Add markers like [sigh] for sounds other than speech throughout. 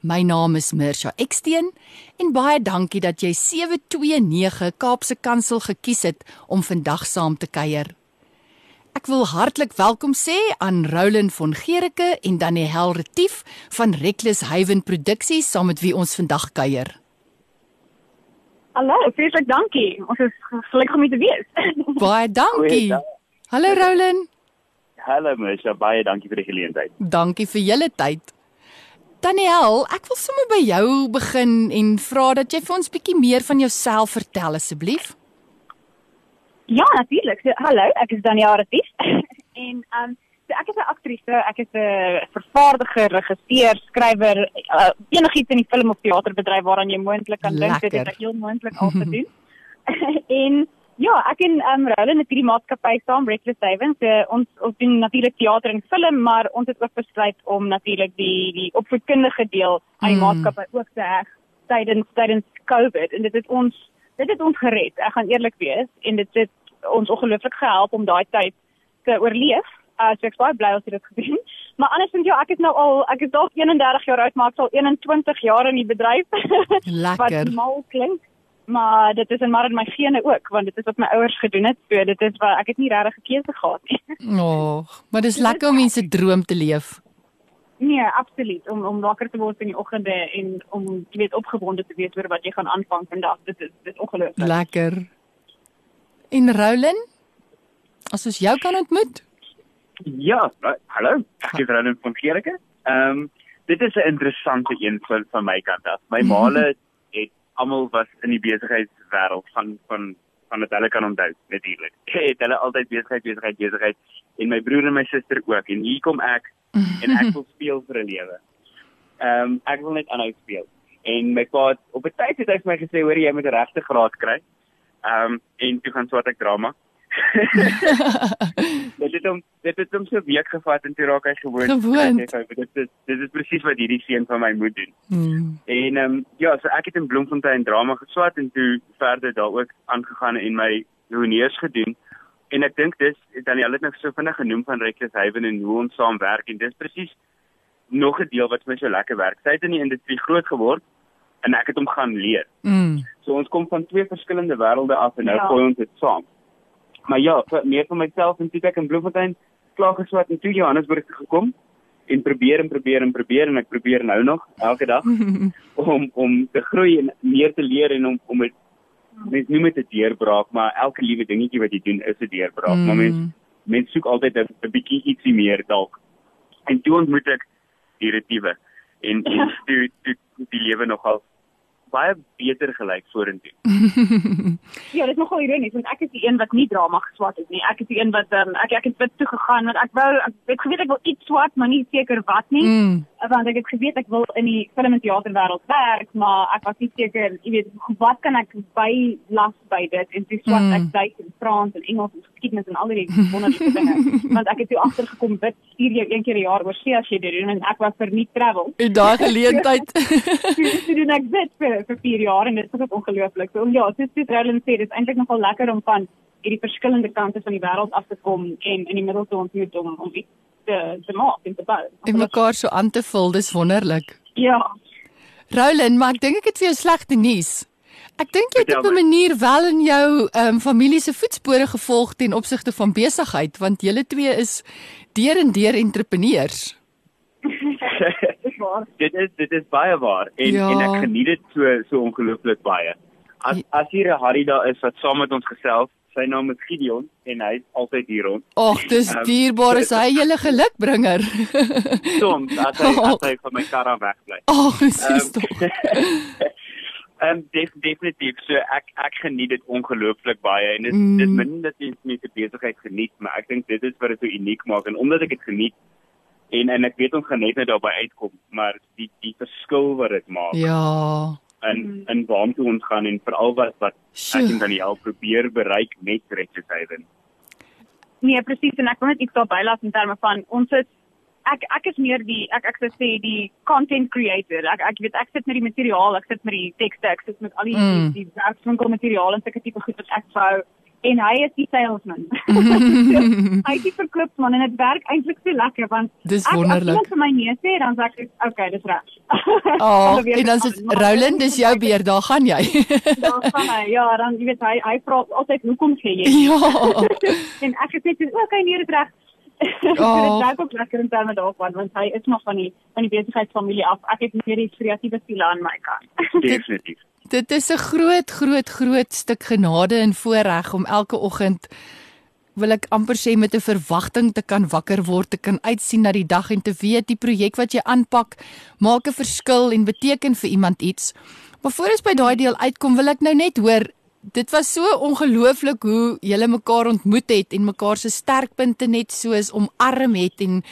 My naam is Mirsha Eksteen en baie dankie dat jy 729 Kaapse Kansel gekies het om vandag saam te kuier. Ek wil hartlik welkom sê aan Roland von Gericke en Daniel Retief van Reckless Haven Produksies saam met wie ons vandag kuier. Hallo, vreeslik dankie. Ons is gelukkig om u te wees. Baie dankie. Hallo Roland. Hallo Misha, baie dankie vir die geleentheid. Dankie vir julle tyd. Daniel, ek wil sommer by jou begin en vra dat jy vir ons bietjie meer van jouself vertel asseblief. ja, natuurlik. So, hallo, ek is Daniela Retief [laughs] en um so ek is 'n aktrise, ek is 'n vervaardiger, regisseur, skrywer, uh, enigiets in die film of teaterbedryf waaraan jy moontlik kan dink, dit Lekker. ek heel moontlik al te doen. [laughs] [laughs] en ja, ek en um Roland het hierdie maatskappy saam Reckless Haven. So ons ons doen natuurlik teater en film, maar ons het ook besluit om natuurlik die die opvoedkundige deel aan die Mm. maatskappy ook te heg tydens tydens COVID en dit het ons dit het ons gered. Ek gaan eerlik wees en dit het ons ongelooflik gehelp om daai tyd te oorleef. Uh, so ek is baie bly ons het dit gedoen. [laughs] Maar andersins ja, ek is nou al ek is dalk 31 jaar oud, maar ek is al 21 jaar in die bedryf. [laughs] Lekker. wat mal klink, maar dit is in maar in my gene ook, want dit is wat my ouers gedoen het. So dit is wat ek het nie regtig 'n keuse gehad nie. [laughs] Ag, maar dis lekker om mense droom te leef. Nee, absoluut. Om om wakker te word in die oggende en om jy weet opgewonde te wees oor wat jy gaan aanvang vandag. Dit is dit is ongelooflik. Lekker. En Roland? As ons jou kan ontmoet? Ja, uh, hallo. Ek is Roland van Gericke. Ehm um, dit is 'n interessante een van van my kant af. My maale [laughs] almal was in die besigheidswêreld van van van wat hulle kan onthou natuurlik. Het hulle altyd besigheid, besigheid, besigheid en my broer en my suster ook en hier kom ek [laughs] en ek wil speel vir 'n lewe. Ehm um, ek wil net aanhou speel. En my pa het op 'n tyd het hy vir my gesê hoor jy moet 'n regte graad kry. Ehm um, en toe gaan swat ek drama. Dit het hom dit het hom so 'n week gevat en toe raak hy gewoond. Gewoond. Ek Dit is dit is presies wat hierdie seun van my moet doen. Hmm. En ehm um, ja, so ek het in Bloemfontein drama geswat en toe verder daar ook aangegaan en my honeurs gedoen. En ek dink dis dan jy het net so vinnig genoem van Reckless Haven en hoe ons saam werk en dis presies nog 'n deel wat vir my so lekker werk. Sy het in die industrie groot geword en ek het hom gaan leer. Mm. So ons kom van twee verskillende wêrelde af en nou Ja. gooi ons dit saam. Maar ja, vir, meer vir myself en toe ek in Bloemfontein klaar geswat en toe Johannesburg gekom en probeer en probeer en probeer en ek probeer nou nog elke dag [laughs] om om te groei en meer te leer en om om dit mens noem dit 'n deurbraak, maar elke liewe dingetjie wat jy doen is 'n deurbraak. Mm. Maar mens Mm. mens soek altyd 'n bietjie ietsie meer dalk. En toe ontmoet ek die retiewe en en [laughs] toe toe die lewe nogal baie beter gelyk vorentoe. [laughs] Ja, dit is nogal ironies want ek is die een wat nie drama geswat het nie. Ek is die een wat um, ek ek het wit toe gegaan want ek wou ek het geweet ek wil iets swat, maar nie seker wat nie. Mm. want ek het geweet ek wil in die film en teaterwêreld werk, maar ek was nie seker, jy weet, wat kan ek bylas by dit en toe swat Mm. ek Duits en Frans en Engels en geskiedenis en al die wonderlike dinge. [laughs] Want ek het toe agtergekom dit stuur jou een keer 'n jaar oor see as jy dit doen en ek was vir nie travel. En daai [laughs] geleentheid. Toe doen ek dit vir vir 4 jaar en dit is ook ongelooflik. So ja, soos dit Roland sê, dit is eintlik nogal lekker om van hierdie verskillende kante van die wêreld af te kom en in die middel te ontmoet om om iets te te maak en te bou. en mekaar so aan te vul, dis wonderlik. Ja. Roland, maar ek dink ek het vir jou slegte nuus. Ek dink jy het op 'n manier wel in jou ehm um, familie se voetspore gevolg ten opsigte van besigheid, want julle twee is deur en deur entrepreneurs. Waar. dit is dit is baie waar en Ja. en ek geniet dit so so ongelooflik baie. As as hier 'n Harry daar is wat saam met ons gesels, sy naam is Gideon en hy's altyd hier rond. Ag, dis Ehm, dierbaar is hy julle gelukbringer. [laughs] Soms as hy [laughs] as hy van my kar af wegbly. Ag, dis tog. Ehm um, [laughs] def, definitief so ek ek geniet dit ongelooflik baie en dit Mm. dit min dat jy met die besigheid geniet, maar ek dink dit is wat dit so uniek maak en omdat ek dit geniet en en ek weet ons gaan net nou daarby uitkom, maar die die verskil wat dit maak Ja. in in waartoe ons gaan en veral wat wat Sjoe. ek en Daniel probeer bereik met Reckless Haven. nee, presies en ek wil net iets daarby laat in terme van ons is ek ek is meer die ek ek sou sê die content creator. Ek ek weet ek sit met die materiaal, ek sit met die tekste, ek sit met al die Mm. die werkswinkel materiaal en sulke tipe goed wat ek wou en hy is die salesman. [laughs] hy is die verkoopsman en dit werk eintlik so lekker want Dis ek, wonderlik. As iemand vir my nee sê dan sê ek okay, dis reg. [laughs] Oh, en dan maar- Roland, dis jou beurt, daar gaan jy. [laughs] Dan gaan hy, ja, dan jy weet hy hy vra altyd hoekom sê jy? ja. en ek het net so okay, nee, dit reg. Oh. dit werk ook lekker in terme daarvan want hy is nog van die van die besigheidsfamilie af. Ek het meer die kreatiewe siele aan my kant. Definitief. Dit is 'n groot groot groot stuk genade en voorreg om elke oggend wil ek amper sê met 'n verwagting te kan wakker word, te kan uitsien na die dag en te weet die projek wat jy aanpak maak 'n verskil en beteken vir iemand iets. Maar voor ons by daai deel uitkom, wil ek nou net hoor Dit was so ongelooflik hoe julle mekaar ontmoet het en mekaar se sterkpunte net soos omarm het en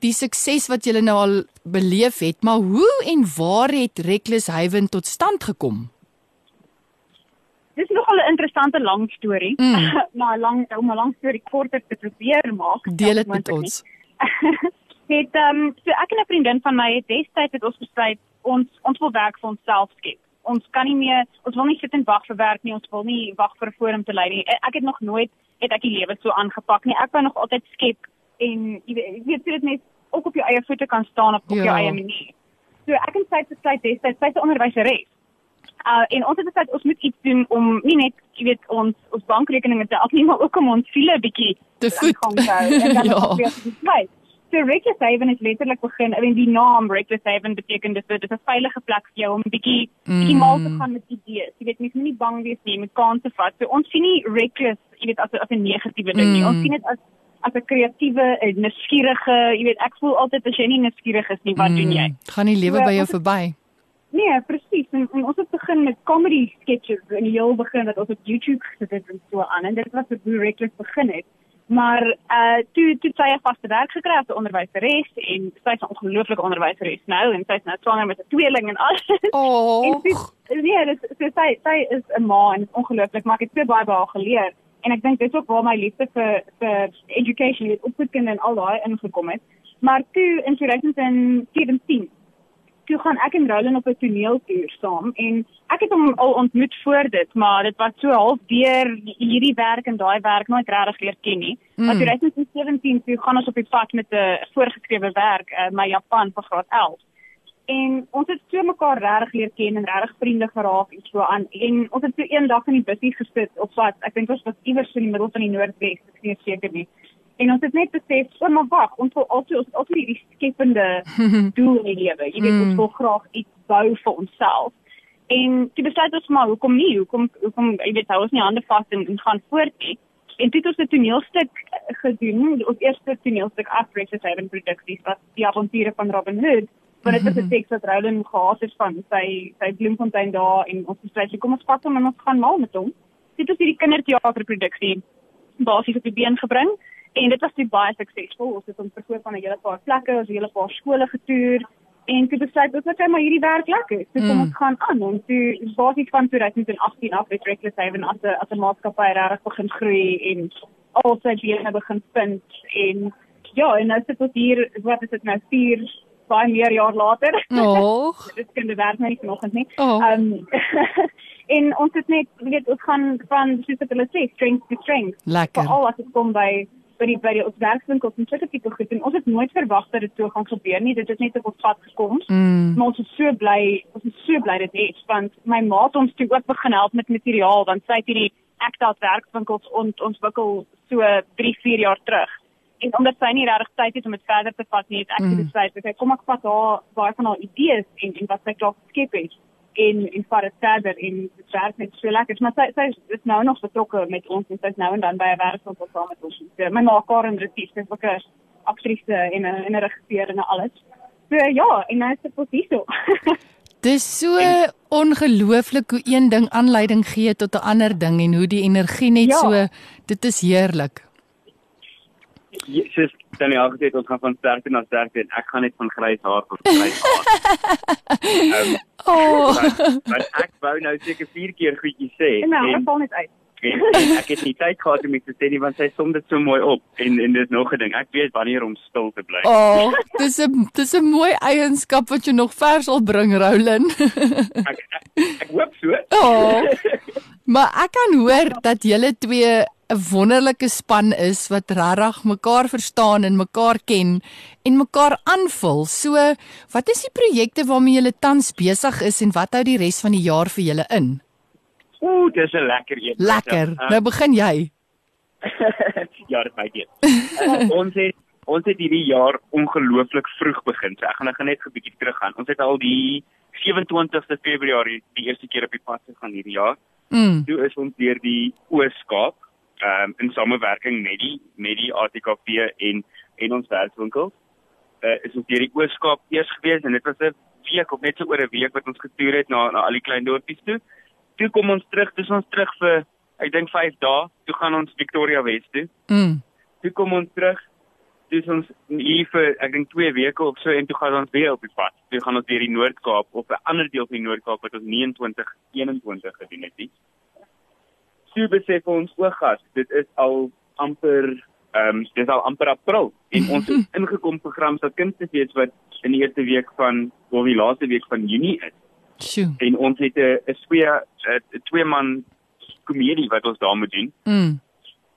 die sukses wat julle nou al beleef het, maar hoe en waar het Reckless Haven tot stand gekom? Dis nogal 'n interessante lang storie. Mm. [laughs] maar lang om 'n lang storie korter te probeer maak. Deel dit met ons. [laughs] het ehm um, so ek en 'n vriendin van my het destyds het ons besluit ons ons wil werk vir onsself skep. Ons kan nie meer ons wil nie sit en wag vir werk nie. Ons wil nie wag vir 'n forum te lei nie. E- Ek het nog nooit het ek die lewe so aangepak nie. Ek wou nog altyd skep en jy weet jy weet so dit net ook op jou eie voete kan staan op, op Ja. jou eie manier. So ek en sy het besluit destyds sy is 'n onderwyseres. Uh en ons het besluit ons moet iets doen om nie net, jy weet, ons ons bankrekeninge te afneem maar ook om ons siele bietjie Te gang te hou en dan [laughs] Ja. weer te bly. So Reckless Haven is letterlik begin. I mean die naam Reckless Haven beteken dit dit is 'n veilige plek vir jou om bietjie bietjie Mm. mal te gaan met idees. Jy weet, mens moet nie bang wees nie, met kanse vat. So ons sien nie reckless, jy weet, as as 'n negatiewe ding nie. Mm. Ons sien dit as as 'n kreatiewe, 'n nuuskierige, jy weet, ek voel altyd as jy nie nuuskierig is nie, wat doen jy? Mm, Gaan die lewe So, by jou verby? Nee, presies. En, en ons het begin met comedy sketches in die heel begin wat ons op YouTube gesit het en so aan. En dit was hoe Reckless begin het. Maar uh toe toe sy 'n vaste werk gekry as 'n onderwyseres en sy's 'n ongelooflike onderwyseres nou en sy's nou swanger met 'n tweeling en alles. Oh. [laughs] En toe, nee, dit so sy sy is 'n ma en is ongelooflik, maar ek het so baie by haar geleer. En ek dink dis ook waar my liefde vir vir education, weet opvoedkunde en al daai ingekom het. Maar toe in 2017 toe gaan ek en Roland op 'n toneeltoer saam en ek het hom al ontmoet voor dit, maar dit was so half deur hierdie werk en daai werk nooit regtig leer ken nie. Mm. Maar Mm. 2017 toe gaan ons op die pad met 'n voorgeskrewe werk, uh, my Japan vir graad 11. En ons het so mekaar regtig leer ken en regtig vriende geraak en so aan. En ons het so eendag in die bussie gesit op pad. Ek dink ons was iewers so in die middel van die Noordwes, ek is nie seker nie. En ons het net besef, o, maar wag, ons wil altyd ons het altyd hierdie skepende [laughs] doel in die lewe. Jy weet, Mm. ons wil graag iets bou vir onsself. En toe besluit ons maar, hoekom nie? Hoekom hoekom jy weet, hou ons nie hande vas en, en gaan voort nie. En toe het 'n toneelstuk gedoen, ons eerste toneelstuk af Precious Haven Productions was Die avonture van Robin Hood. Want dit was 'n teks wat Roland gehad het van sy sy Bloemfontein daar en ons besluit kom ons vat hom en ons gaan mal met hom. Dit was hierdie kinderteaterproduksie basies op die been gebring en dit was baie baie suksesvol. Ons het hom verkoop aan 'n hele paar plekke, ons het 'n hele paar skole getoer en toe besluit ons net maar hierdie werk lekker. So kom Mm. ons gaan aan en toe basies van 2018 af het Reckless Haven as 'n as 'n maatskappy regtig begin groei en al sy bene begin vind en ja, en nou sit ons hier, wat is dit nou 4 baie meer jaar later. Och. [laughs] dit kan die werk nie vanoggend nie. Oh. Um [laughs] en ons het net weet ons gaan van soos wat hulle sê strength to strength. Lekker. Veral as dit kom by by die by die ons werkswinkels en sulke tipe goed en ons het nooit verwag dat dit so gaan gebeur nie. Dit het net op ons pad gekom. Mm. Maar ons is so bly, ons is so bly dit het want my ma het ons toe ook begin help met materiaal want sy het hierdie Acta werkswinkels ont, ontwikkel so 3, 4 jaar terug. En omdat sy nie regtig tyd het om dit verder te vat nie, het ek Mm. mm. besluit ek kom ek vat haar baie van haar idees en en wat sy klaar geskep het en en vat dit verder en dit werk net so lekker. Maar sy sy is nou nog betrokke met ons en sy is nou en dan by 'n werkswinkel saam met ons. So, my ma Karen Retief, sy's ook 'n aktrise en 'n en 'n regisseur en alles. So ja, en nou is dit ons hierso. [laughs] Dis so ongelooflik hoe een ding aanleiding gee tot 'n ander ding en hoe die energie net Ja. so dit is heerlik. Soos Tannie al gesê het, ons gaan van sterkte na sterkte en ek gaan net van grys haar tot grys haar. Ehm Oh. want, ek wou nou seker 4 keer goedjies sê En nou, en ek val net uit. weet en ek het nie tyd gehad om dit te sê nie want sy som dit so mooi op en en dis nog 'n ding. Ek weet wanneer om stil te bly. Oh, dis 'n dis 'n mooi eienskap wat jy nog ver sal bring, Roulin. [laughs] Ek, ek, ek hoop so. Oh. Maar ek kan hoor dat julle twee 'n wonderlike span is wat regtig mekaar verstaan en mekaar ken en mekaar aanvul. So, wat is die projekte waarmee julle tans besig is en wat hou die res van die jaar vir julle in? Ooh, dis 'n lekker een. Lekker. Ja, Nou begin jy. [laughs] ja, dit my dit. Uh, ons het ons het hierdie jaar ongelooflik vroeg begin. So ek gaan nou net 'n bietjie teruggaan. Ons het al die 27ste Februarie die eerste keer op die pad gegaan hierdie jaar. Mm. Toe is ons deur die Oos-Kaap um, in samewerking met die met die ATKV en en ons werkswinkel. Uh, is ons deur die Oos-Kaap eers gewees en dit was 'n week of net so oor 'n week wat ons getoer het na na al die klein dorpies toe. Toe kom ons terug, dis ons terug vir ek dink 5 dae. Toe gaan ons Victoria Wes toe. Mm. Toe kom ons terug. Toe is ons hier vir ek dink 2 weke of so en toe gaan ons weer op die pad. Toe gaan ons deur die Noord-Kaap of 'n ander deel van die Noord-Kaap wat ons 29 21 gedoen het. nie. Toe besef ons o, gas, dit is al amper ehm um, dis al amper April en ons het [laughs] ingekom program se kunstefees wat in die eerste week van of die laaste week van Junie is Sjoe. en ons het 'n twee 'n twee man komedie wat ons daar moet doen Mm.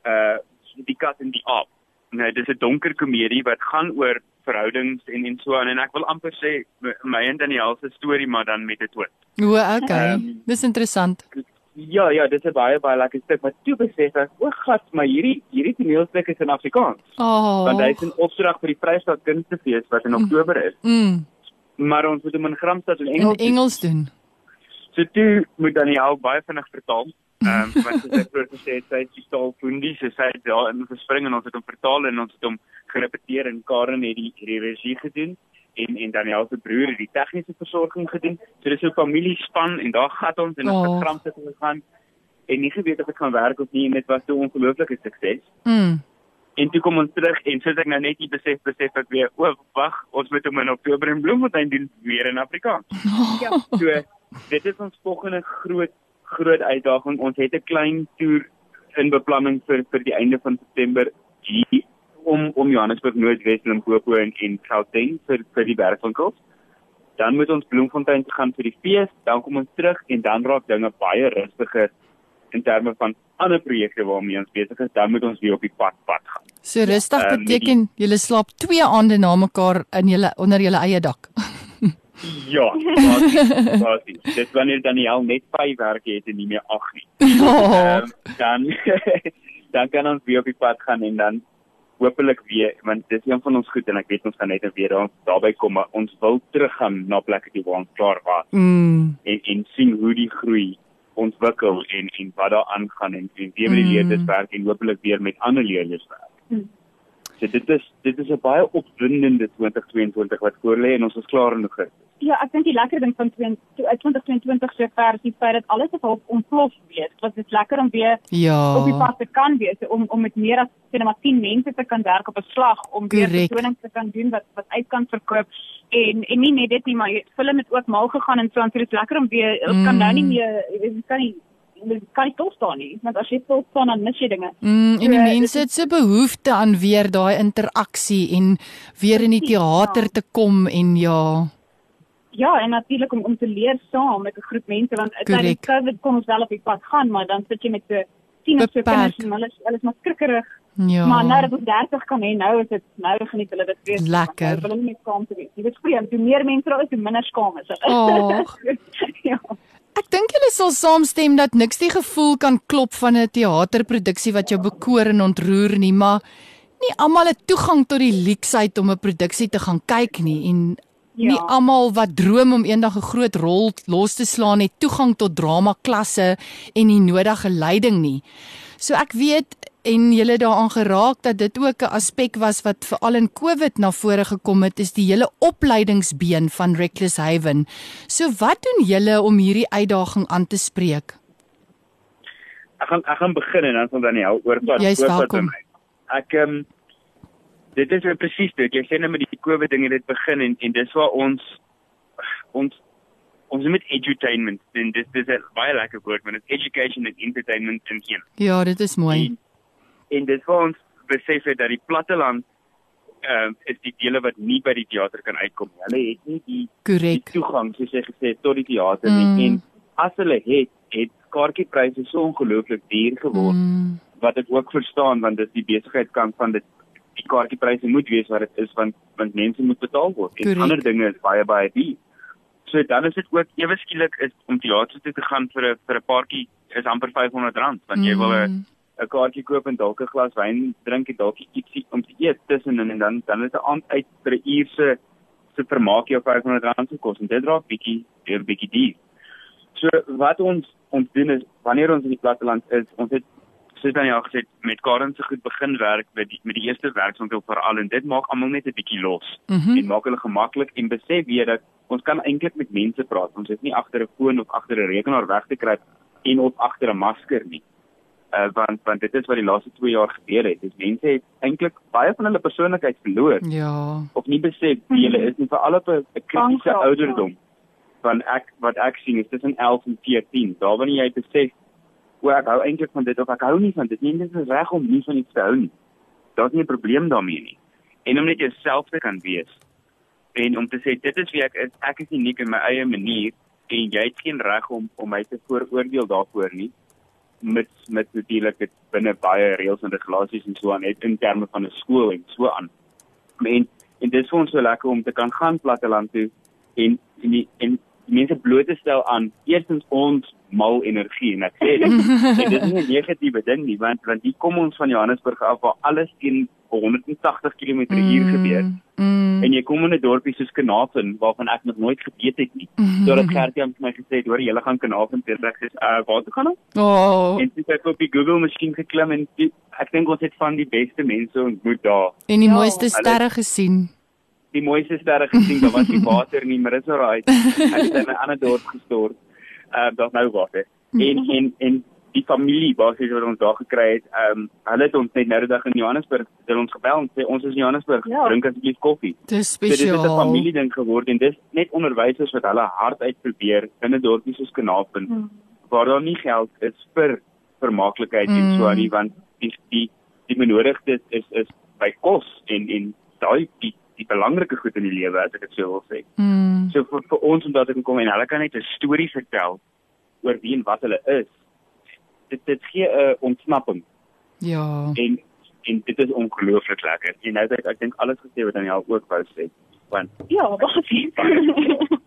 uh die kat en die aap. Nou dis 'n donker komedie wat gaan oor verhoudings en en so aan en ek wil amper sê my- my en Daniel se storie maar dan met 'n twist. O, okay. Ehm, Dis interessant. Ja ja, dis 'n baie baie lekker stuk, maar toe besef ek, o gat, maar hierdie hierdie toneelstuk is in Afrikaans. Oh. Want hy is in opdrag vir die Vrystaat Kunstefees wat in Oktober is, Mm. maar ons moet hom in Gramstad in In Engels. doen. Engels doen. So toe moet Daniel baie vinnig vertaal. Ehm um, [laughs] want sy het vroeër gesê sy het die taal fundie, so sy het daarin gespring en ons het hom vertaal en ons het hom gerepeteer en Karen het die, die regie gedoen en en Daniel se broer het die tegniese versorging gedoen. So dis 'n familiespan en daar gat ons en ons Oh. het gram sit gegaan en nie geweet of dit gaan werk of nie en dit was 'n ongelooflike sukses. Mm. En toe kom ons terug en soos ek nou net nie besef besef ek weer, o wag, ons moet hom in Oktober in Bloemfontein doen weer in Afrikaans. [laughs] Ja. So dit is ons volgende groot groot uitdaging. Ons het 'n klein toer in beplanning vir vir die einde van September hier om om Johannesburg Noordwes Limpopo en en Gauteng vir vir die werkwinkels. Dan moet ons Bloemfontein toe gaan vir die fees, dan kom ons terug en dan raak dinge baie rustiger in terme van ander projekte waarmee ons besig is. Dan moet ons weer op die pad pad gaan. So rustig Ehm, beteken julle slaap 2 aande na mekaar in julle onder julle eie dak. [laughs] Ja, basies, basies. Dit wanneer Daniel net 5 werke het en nie meer 8 nie. Oh. [laughs] Ehm, dan [laughs] dan kan ons weer op die pad gaan en dan hopelik weer want dis een van ons goed en ek weet ons gaan net weer daar, daarby kom maar ons wil teruggaan na plekke toe waar ons klaar was Mm. en en sien hoe die groei ontwikkel en en wat daar aangaan en en weer met die Mm. leerders werk en hopelik weer met ander leerders werk. Mm. So dit is dit is 'n baie opwindende 2022 wat voorlê en ons is klaar in Augustus. Ja, ek dink die lekker ding van 20 2022 sover is die feit dat alles het half ontplof weer. Dit was dit lekker om weer Ja. op die pad te kan wees om om met meer as sê net maar 10 mense te kan werk op 'n slag om weer vertonings te kan doen wat wat uit kan verkoop en en nie net dit nie maar film het ook mal gegaan en so en so dit is lekker om weer ons kan Mm. nou nie meer jy weet, jy kan nie jy kan nie stil staan nie want as jy stil staan dan mis jy dinge. Mm, en die So, mense het so behoefte aan weer daai interaksie en weer in die teater ja. te kom en ja. Ja, en natuurlik om om te leer saam met 'n groep mense want tydens Covid kom ons wel op die pad gaan, maar dan sit jy met so 10 of so kinders en hulle is hulle is maar skrikkerig. Ja. Maar nou dat ons 30 kan hê, nou is dit nou geniet hulle dit weer. Lekker. Hulle wil nie meer skaam te wees. Jy weet vreemd, hoe meer mense daar is, hoe minder skaam is hulle. Ag. [laughs] ja. Ek dink julle sal saamstem dat niks die gevoel kan klop van 'n teaterproduksie wat jou bekoor en ontroer nie, maar nie almal het toegang tot die leksheid om 'n produksie te gaan kyk nie en Ja. nie almal wat droom om eendag 'n groot rol los te slaan het toegang tot drama klasse en die nodige leiding nie. So ek weet en julle daaraan geraak dat dit ook 'n aspek was wat veral in Covid na vore gekom het is die hele opleidingsbeen van Reckless Haven. So wat doen julle om hierdie uitdaging aan te spreek? Ek gaan ek gaan begin en dan sal Daniel oorvat. Jy's oorvat welkom. by my. Ek ehm um, dit is nou presies dit. Jy sê nou met die COVID dinge dit begin en en dis waar ons ons ons dit edutainment en dis dis 'n baie lekker woord want dit education en entertainment in een. Ja, dit is mooi. En, en dit vir ons besef het dat die platteland ehm uh, is die dele wat nie by die teater kan uitkom nie. Hulle het nie die, die Korrek. toegang soos jy gesê het tot die teater Mm. nie. En as hulle het, het kaartjiepryse so ongelooflik duur geword Mm, wat ek ook verstaan want dit is die besigheidskant van dit die kaartjiepryse moet wees wat dit is want want mense moet betaal word en Correct. ander dinge is baie baie duur. So dan is dit ook ewe skielik is om teater toe te gaan vir 'n vir 'n paartjie is amper R500 want jy wil 'n mm, 'n kaartjie koop en dalk 'n glas wyn drink en dalk ietsie om te eet tussenin en dan dan is 'n aand uit vir 'n uur se se vermaak jou R500 se kos en dit raak bietjie weer bietjie duur. So wat ons ons doen is wanneer ons in die platteland is, ons het soos dan ja gesê met Karen se goed begin werk met die met die eerste werkswinkel veral en dit maak almal net 'n bietjie los mhm. en maak hulle gemaklik en besef weer dat ons kan eintlik met mense praat. Ons is nie agter 'n foon of agter 'n rekenaar weg te kry en of agter 'n masker nie. Uh want want dit is wat die laaste 2 jaar gebeur het. Dis mense het eintlik baie van hulle persoonlikheid verloor Ja. of nie besef wie hulle is nie veral op 'n 'n kritiese Bang ouderdom. Van ek wat ek sien is tussen 11 en 14. Daar wanneer jy besef o ek hou eintlik van dit of ek hou nie van dit nie. Dit is reg om nie van iets te hou nie. Daar's nie 'n probleem daarmee nie. En om net jouself te kan wees en om te sê dit is wie ek is. Ek is uniek in my eie manier en jy het geen reg om om my te vooroordeel daarvoor nie met met natuurlik dit binne baie reëls en regulasies en so aan net in terme van 'n skool en so aan. En en dit is vir ons so lekker om te kan gaan platteland toe en en die en mense bloot te stel aan eerstens ons mal energie en ek sê dit [laughs] en dit is nie 'n negatiewe ding nie want want hier kom ons van Johannesburg af waar alles teen 180 km/h gebeur Mm, en jy kom in 'n dorpie soos Kanaafin waarvan ek nog nooit geweet het nie. mhm. Sodat Gertie aan my gesê het, "Hoor, julle gaan Kanaafin toe." Ek sê, "Uh, waar toe gaan ons?" Oh, En toe het ek op die Google masjien geklim en die, ek dink ons het van die beste mense ontmoet daar. en die Ja, mooiste sterre gesien. Die mooiste sterre gesien, daar was nie [laughs] water nie, maar dis alraai. Ek het in 'n ander dorp gestort. Ehm uh, daar's nou water. En en en die familie basies wat ons daar gekry het, ehm um, hulle het ons net nou die dag in Johannesburg, het ons gebel en sê ons is in Johannesburg, Ja. drink asseblief koffie. Dis So dit is 'n spesiaal. familieding geword en dis net onderwysers wat hulle hard uit probeer in 'n dorpie soos Kanaafin Hmm. waar daar nie geld is vir vermaaklikheid en Mm. so aan nie want die die die benodigdes is is by kos en en daai die die belangrike goed in die lewe as ek dit so wil sê. Mm, So vir, vir ons om daar te kan kom en hulle kan net 'n storie vertel oor wie en wat hulle is. Dit dit gee 'n ontsnapping ja. en en dit is ongelooflik lekker. En nou het ek dink alles gesê wat Daniel ook wou sê. Want Ja, basies. [laughs]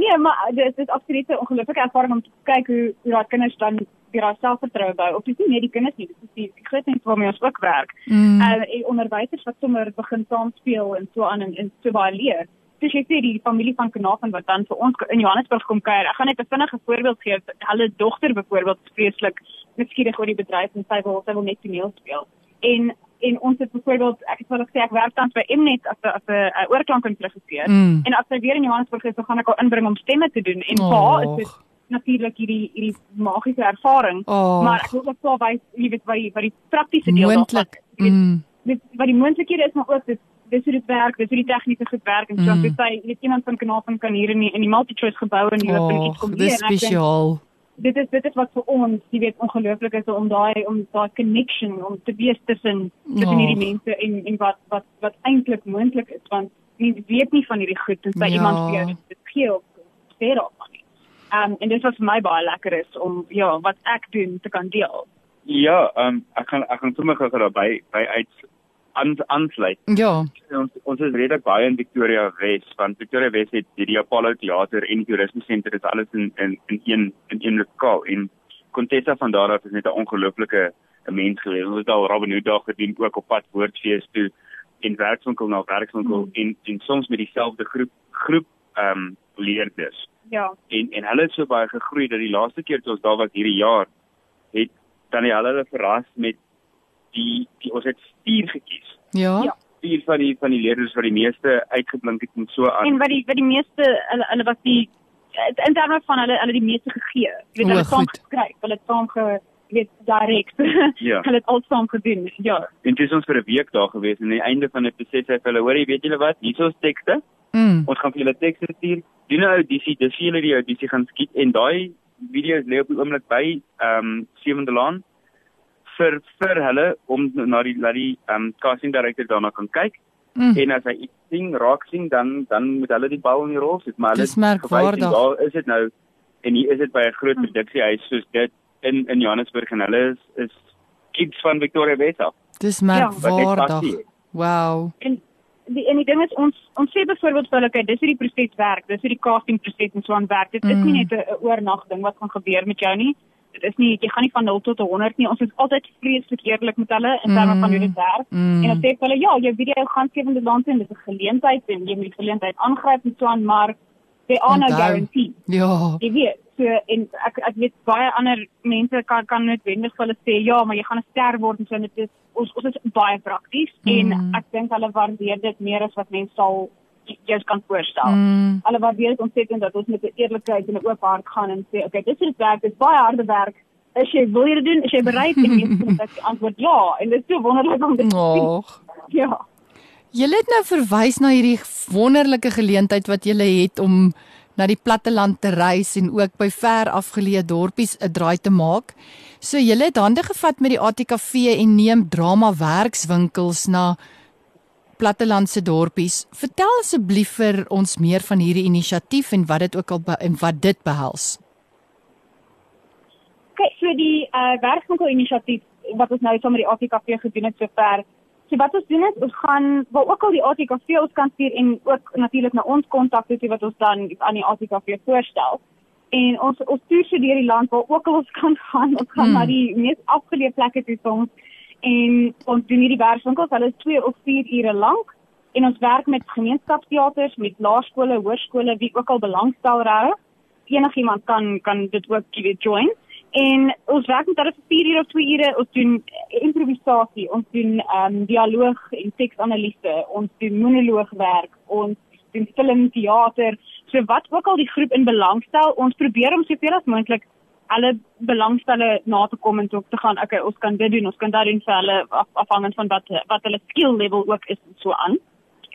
nee, maar dit is absoluut 'n ongelooflike ervaring om te kyk hoe hoe daai kinders dan weer daai selfvertroue bou. Of dis nie net die kinders nie, dit is die die groot mense waarmee ons ook werk. Mm, Uh, en onderwysers wat sommer begin saam speel en so aan en, en so baie leer. Dis jy sê die familie van Kanaafin wat dan vir ons in Johannesburg kom kuier. Ek gaan net 'n vinnige voorbeeld gee. Hulle dogter byvoorbeeld is vreeslik nuuskierig oor die bedryf en sy wil sy wil net toneel speel. En en ons het byvoorbeeld ek het wel gesê ek werk tans by Mnet as 'n as 'n oorklankingregisseur. mm. En as sy weer in Johannesburg is, dan gaan ek haar inbring om stemme te doen. En vir haar is dit natuurlik hierdie hierdie magiese ervaring. Och. Maar ek wil ook wel wys, jy weet, wat die wat die praktiese deel Moontlik. Jy weet, Mm. dit wat die moontlikhede is maar ook dit dis hoe dit werk, dis hoe die tegniese goed werk en so Mm. mm. sy jy weet iemand van Kanaafin kan hier in die in die multi-choice gebou en loop en iets kom leer. dis spesiaal. Dit is dit is wat vir ons, jy weet, ongelooflik is om daai om daai connection om te wees tussen tussen hierdie mense en en wat wat wat eintlik moontlik is want jy weet nie van hierdie goed tensy Ja. iemand vir jou dit gee of sê daarvan nie. Um en dit was vir my baie lekker is om ja, wat ek doen te kan deel. ja, ehm um, ek gaan ek gaan sommer gou daarby by uit aan aansluit. Ja. Ons ons is redelik baie in Victoria Wes want Victoria Wes het die Apollo teater en die toerisme dit is alles in in in een in een lokaal en Contessa van daar af is net 'n ongelooflike mens gewees. Ons het al Robin Hood dag gedoen ook op pad woordfees toe en werkswinkel na werkswinkel Hmm. en en soms met dieselfde groep groep ehm um, leerders. Ja. En en hulle het so baie gegroei dat die laaste keer toe ons daar was hierdie jaar het Daniel hulle verras met die, die ons het stuur gekies Ja. Ja. vier van die van die leerders wat die meeste uitgeblink het en so aan. En wat die wat die meeste hulle hulle was die in terme van hulle hulle die meeste gegee. Jy weet hulle het saam geskryf, hulle het saam ge jy weet direk. [laughs] Ja. hulle het al saam gedoen. Ja. En dit is ons vir 'n week daar gewees en aan die einde van dit besê sy vir hulle, hoor jy weet julle wat, hier is ons tekste. Mm. Ons gaan vir julle tekste stuur. Doen 'n audisie, dis vir julle die audisie gaan skiet en daai video's lê op die oomblik by ehm um, Sewende Laan vir vir hulle om na die laat die ehm um, casting director daarna kan kyk Mm. en as hy iets sien, raak sien, dan dan moet hulle die bal in die rol sit, maar hulle Dis merkwaardig. Daar is dit nou en hier is dit by 'n groot produksiehuis soos dit in in Johannesburg en hulle is is kids van Victoria West af. Dis net merkwaardig. het. Wow. En die en die ding is ons ons sê byvoorbeeld vir hulle kyk dis hoe die proses werk, dis hoe die casting proses en so aan werk. Dit is Mm. nie net 'n oornag ding wat gaan gebeur met jou nie. Dit is nie jy gaan nie van 0 tot 100 nie. Ons is altyd vreeslik eerlik met hulle in terme van hoe dit werk. Mm. En dan sê vir hulle ja, jou video gaan skewende land en dis 'n geleentheid en jy moet die geleentheid aangryp en so aan, maar they are no guarantee. Ja. Jy weet, so en ek ek weet baie ander mense kan kan noodwendig vir hulle sê ja, maar jy gaan 'n ster word en so en dit is ons ons is baie prakties Mm. en ek dink hulle waardeer dit meer as wat mense sal jou kan voorstel. Mm. Hulle waardeer dit ontsettend dat ons met 'n eerlikheid en 'n oop hart gaan en sê, okay, dit werk, dit is baie harde werk. Is jy wil jy dit doen? Is jy bereid? En mense het antwoord ja en dit is so wonderlik om dit te sien. Och. Ja. Julle het nou verwys na hierdie wonderlike geleentheid wat julle het om na die platteland te reis en ook by ver afgeleë dorpies 'n draai te maak. So julle het hande gevat met die ATKV en neem drama werkswinkels na plattelandse dorpies. Vertel asseblief vir ons meer van hierdie inisiatief en wat dit ook al en wat dit behels. Kyk, so die uh werkswinkel inisiatief wat ons nou saam met die ATKV gedoen het sover. So wat ons doen is ons gaan waar ook al die ATKV ons kan stuur en ook natuurlik na ons kontak toe wat ons dan aan die ATKV voorstel. En ons ons stuur so deur die land waar ook al ons kan gaan. Ons gaan Hmm. na die mees afgeleë plekke toe soms en ons doen hierdie werkswinkels. Hulle is 2 of 4 ure lank en ons werk met gemeenskapsteaters, met laerskole, hoërskole, wie ook al belangstel regtig. Enigiemand kan kan dit ook jy weet join. En ons werk met hulle vir 4 ure of 2 ure. Ons doen improvisasie, ons doen ehm um, dialoog en teksanalise, ons doen monoloogwerk, ons doen film, teater. So wat ook al die groep in belangstel, ons probeer om soveel as moontlik alle belangstelle na te kom en ook te gaan, okay, ons kan dit doen, ons kan dat doen vir hulle af, afhangend van wat wat hulle skill level ook is en so aan.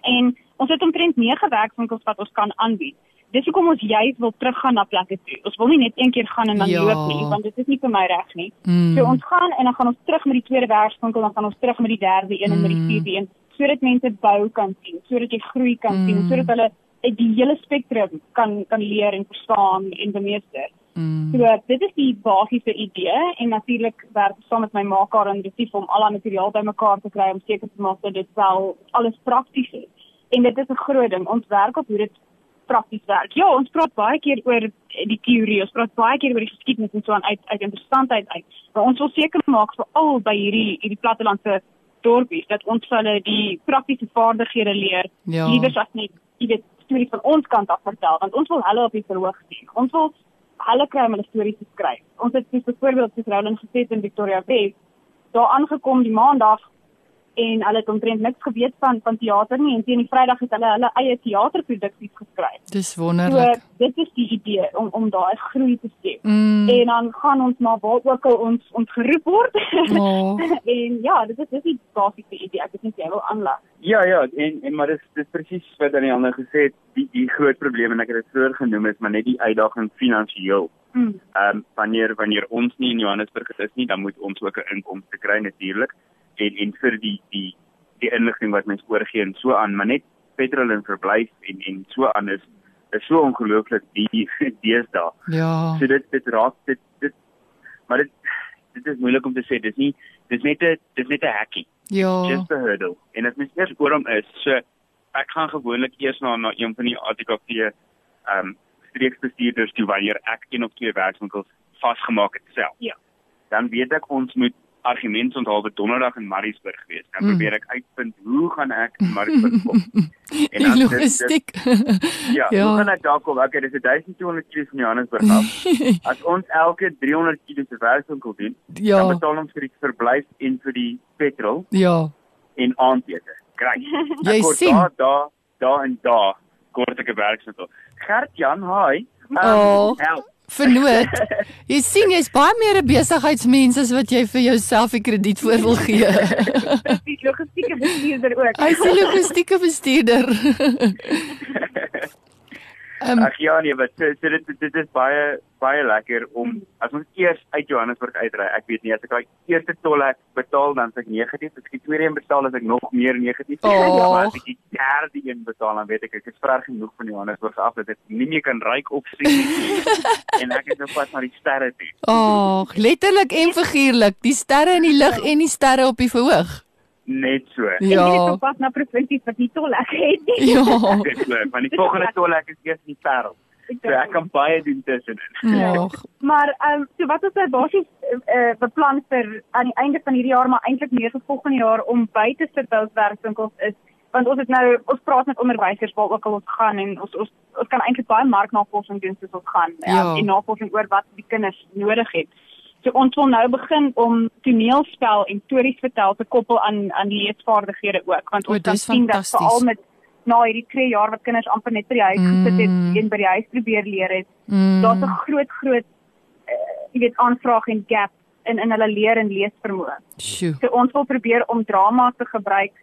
En ons het omtrent 9 werkswinkels wat ons kan aanbied. Dis hoekom ons juis wil teruggaan na plekke toe. Ons wil nie net een keer gaan en dan Ja. loop nie, want dit is nie vir my reg nie. Mm. So ons gaan en dan gaan ons terug met die tweede werkswinkel, dan gaan ons terug met die derde een en met die Mm. vierde een, sodat mense bou kan sien, sodat jy groei kan Mm. sien, sodat hulle die hele spektrum kan kan leer en verstaan en bemeester. Mm. So dit is die basiese idee en natuurlik werk ek saam met my maker en retief om al die materiaal bymekaar te kry om seker te maak dat dit wel alles prakties is. En dit is 'n groot ding. Ons werk op hoe dit prakties werk. Ja, ons praat baie keer oor die teorie, ons praat baie keer oor die geskiedenis en so aan uit uit interessantheid uit. Maar ons wil seker maak veral by hierdie hierdie plattelandse dorpies dat ons vir hulle die praktiese vaardighede leer Ja. liewer as net jy weet stories van ons kant af vertel want ons wil hulle op die verhoog sien. Ons wil hulle kry om hulle stories te skryf. Ons het soos byvoorbeeld soos Roland gesê het in Victoria West daar aangekom die maandag en hulle het omtrent niks geweet van van teater nie en teen die Vrydag het hulle hulle eie teaterproduksies geskryf. Dis So wonderlik. dit is die idee om om daai groei te skep. Mm. En dan gaan ons maar waar ook al ons ons geroep word. Oh. [laughs] en ja, dit is dis die basiese idee. Ek weet nie jy wil aanlag. Ja ja, en en maar dis dis presies wat aan die ander gesê het, die die groot probleem en ek het dit vroeër genoem is maar net die uitdaging finansiëel. Mm. Ehm um, wanneer wanneer ons nie in Johannesburg is nie, dan moet ons ook 'n inkomste kry natuurlik en en vir die die die inligting wat mens oorgee en so aan, maar net petrol en verblyf en en so aan is is so ongelooflik die [laughs] deesdae. Ja. So dit dit raak dit dit maar dit dit is moeilik om te sê. Dis nie dis net 'n dis net 'n hacking. Ja. Just a hurdle. En as mens eers oor hom is, so ek gaan gewoonlik eers na na een van die ATKV ehm um, streeksbestuurders toe wanneer ek een of twee werkswinkels vasgemaak het self. Ja. Dan weet ek ons moet argumente onthou vir donderdag in Maritzburg wees. Dan Mm. probeer ek uitvind hoe gaan ek in Maritzburg [laughs] kom. As dit- logistiek. [laughs] Ja, Ja. hoe gaan ek daar kom? Okay, dis 1200 km van Johannesburg af. [laughs] As ons elke 300 km se werkswinkel doen, dan Ja. betaal ons vir die verblyf en vir die petrol Ja. en aandete. Kry. Jy sien. Daar, daar, daar en daar kort ek 'n werkswinkel. Gert Jan, hi. Um, Oh. help. Vernoot. Jy sien jy's baie meer 'n besigheidsmens as wat jy vir jouself die krediet voor wil gee. Die logistieke bestuurder ook. Hy's 'n logistieke bestuurder. [laughs] Um, Ag ja nee, wat so, so dit dit is baie baie lekker om as ons eers uit Johannesburg uitry. Ek weet nie as ek daai eerste tollhek betaal dan as ek negatief, as ek die tweede een betaal as ek nog meer negatief. Oh. Ja, maar as ek die derde een betaal dan weet ek ek is ver genoeg van Johannesburg af dat ek nie meer kan ryk of sien nie. [laughs] en ek is op pad na die sterre toe. Ag, letterlik en figuurlik, die sterre in die lug en die sterre op die verhoog. Net so. En jy Ja. is op pad na provinsies wat nie tollhek het nie. Ja. Dit is so. Van die volgende tollhek is eers in die Parel. So ek kan baie doen tussenin. Ag, Maar ehm um, so wat ons nou basies uh, beplan vir aan die einde van hierdie jaar maar eintlik meer vir volgende jaar om buite verbouwerkswinkels is want ons het nou ons praat met onderwysers waar ook al ons gaan en ons ons ons kan eintlik baie marknavorsing doen soos ons gaan Ja. um, en navorsing oor wat die kinders nodig het. So ons wil nou begin om toneelspel en stories vertel te koppel aan aan leesvaardighede ook want O, ons kan dis sien dat veral met na hierdie 2 jaar wat kinders amper net by die huis gesit het Mm. en by die huis probeer leer het mm, daar's 'n groot groot uh, jy weet aanvraag en gap in in hulle leer en leesvermoë. So ons wil probeer om drama te gebruik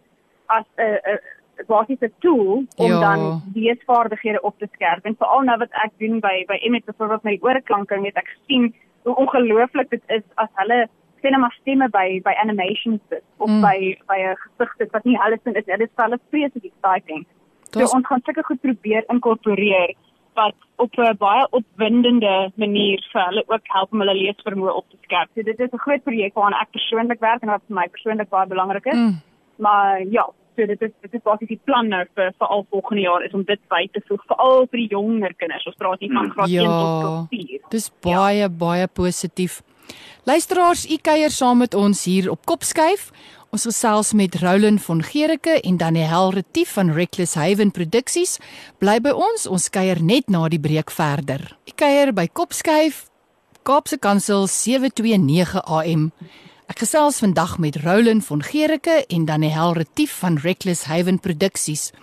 as 'n 'n basies 'n tool om Ja. dan leesvaardighede op te skerp. En veral nou wat ek doen by by Emmet byvoorbeeld met die oorklanking het ek gesien hoe ongelooflik dit is as hulle sê net maar stemme by by animations sit of Mm. by by 'n gesig sit wat nie hulle sin is. Dit is vir hulle vreeslik exciting. Dis So ons gaan sulke goed probeer inkorporeer wat op 'n baie opwindende manier vir hulle ook help om hulle leesvermoë op te skerp. So dit is 'n groot projek waaraan ek persoonlik werk en wat vir my persoonlik baie belangrik is. mm, Maar ja, so dit is dit is basies die plan nou vir vir al volgende jaar is om dit by te voeg veral vir die jonger kinders. Ons praat hier van Mm. graad 1 Ja. tot 4. dis baie baie positief. Luisteraars, u kuier saam met ons hier op Kopskyf. Ons gesels met Roland von Gericke en Daniel Retief van Reckless Haven Produksies. Bly by ons, ons kuier net na die breek verder. U kuier by Kopskyf, Kaapse Kansel 729 AM. Ek gesels vandag met Roland von Gericke en Daniel Retief van Reckless Haven Produksies.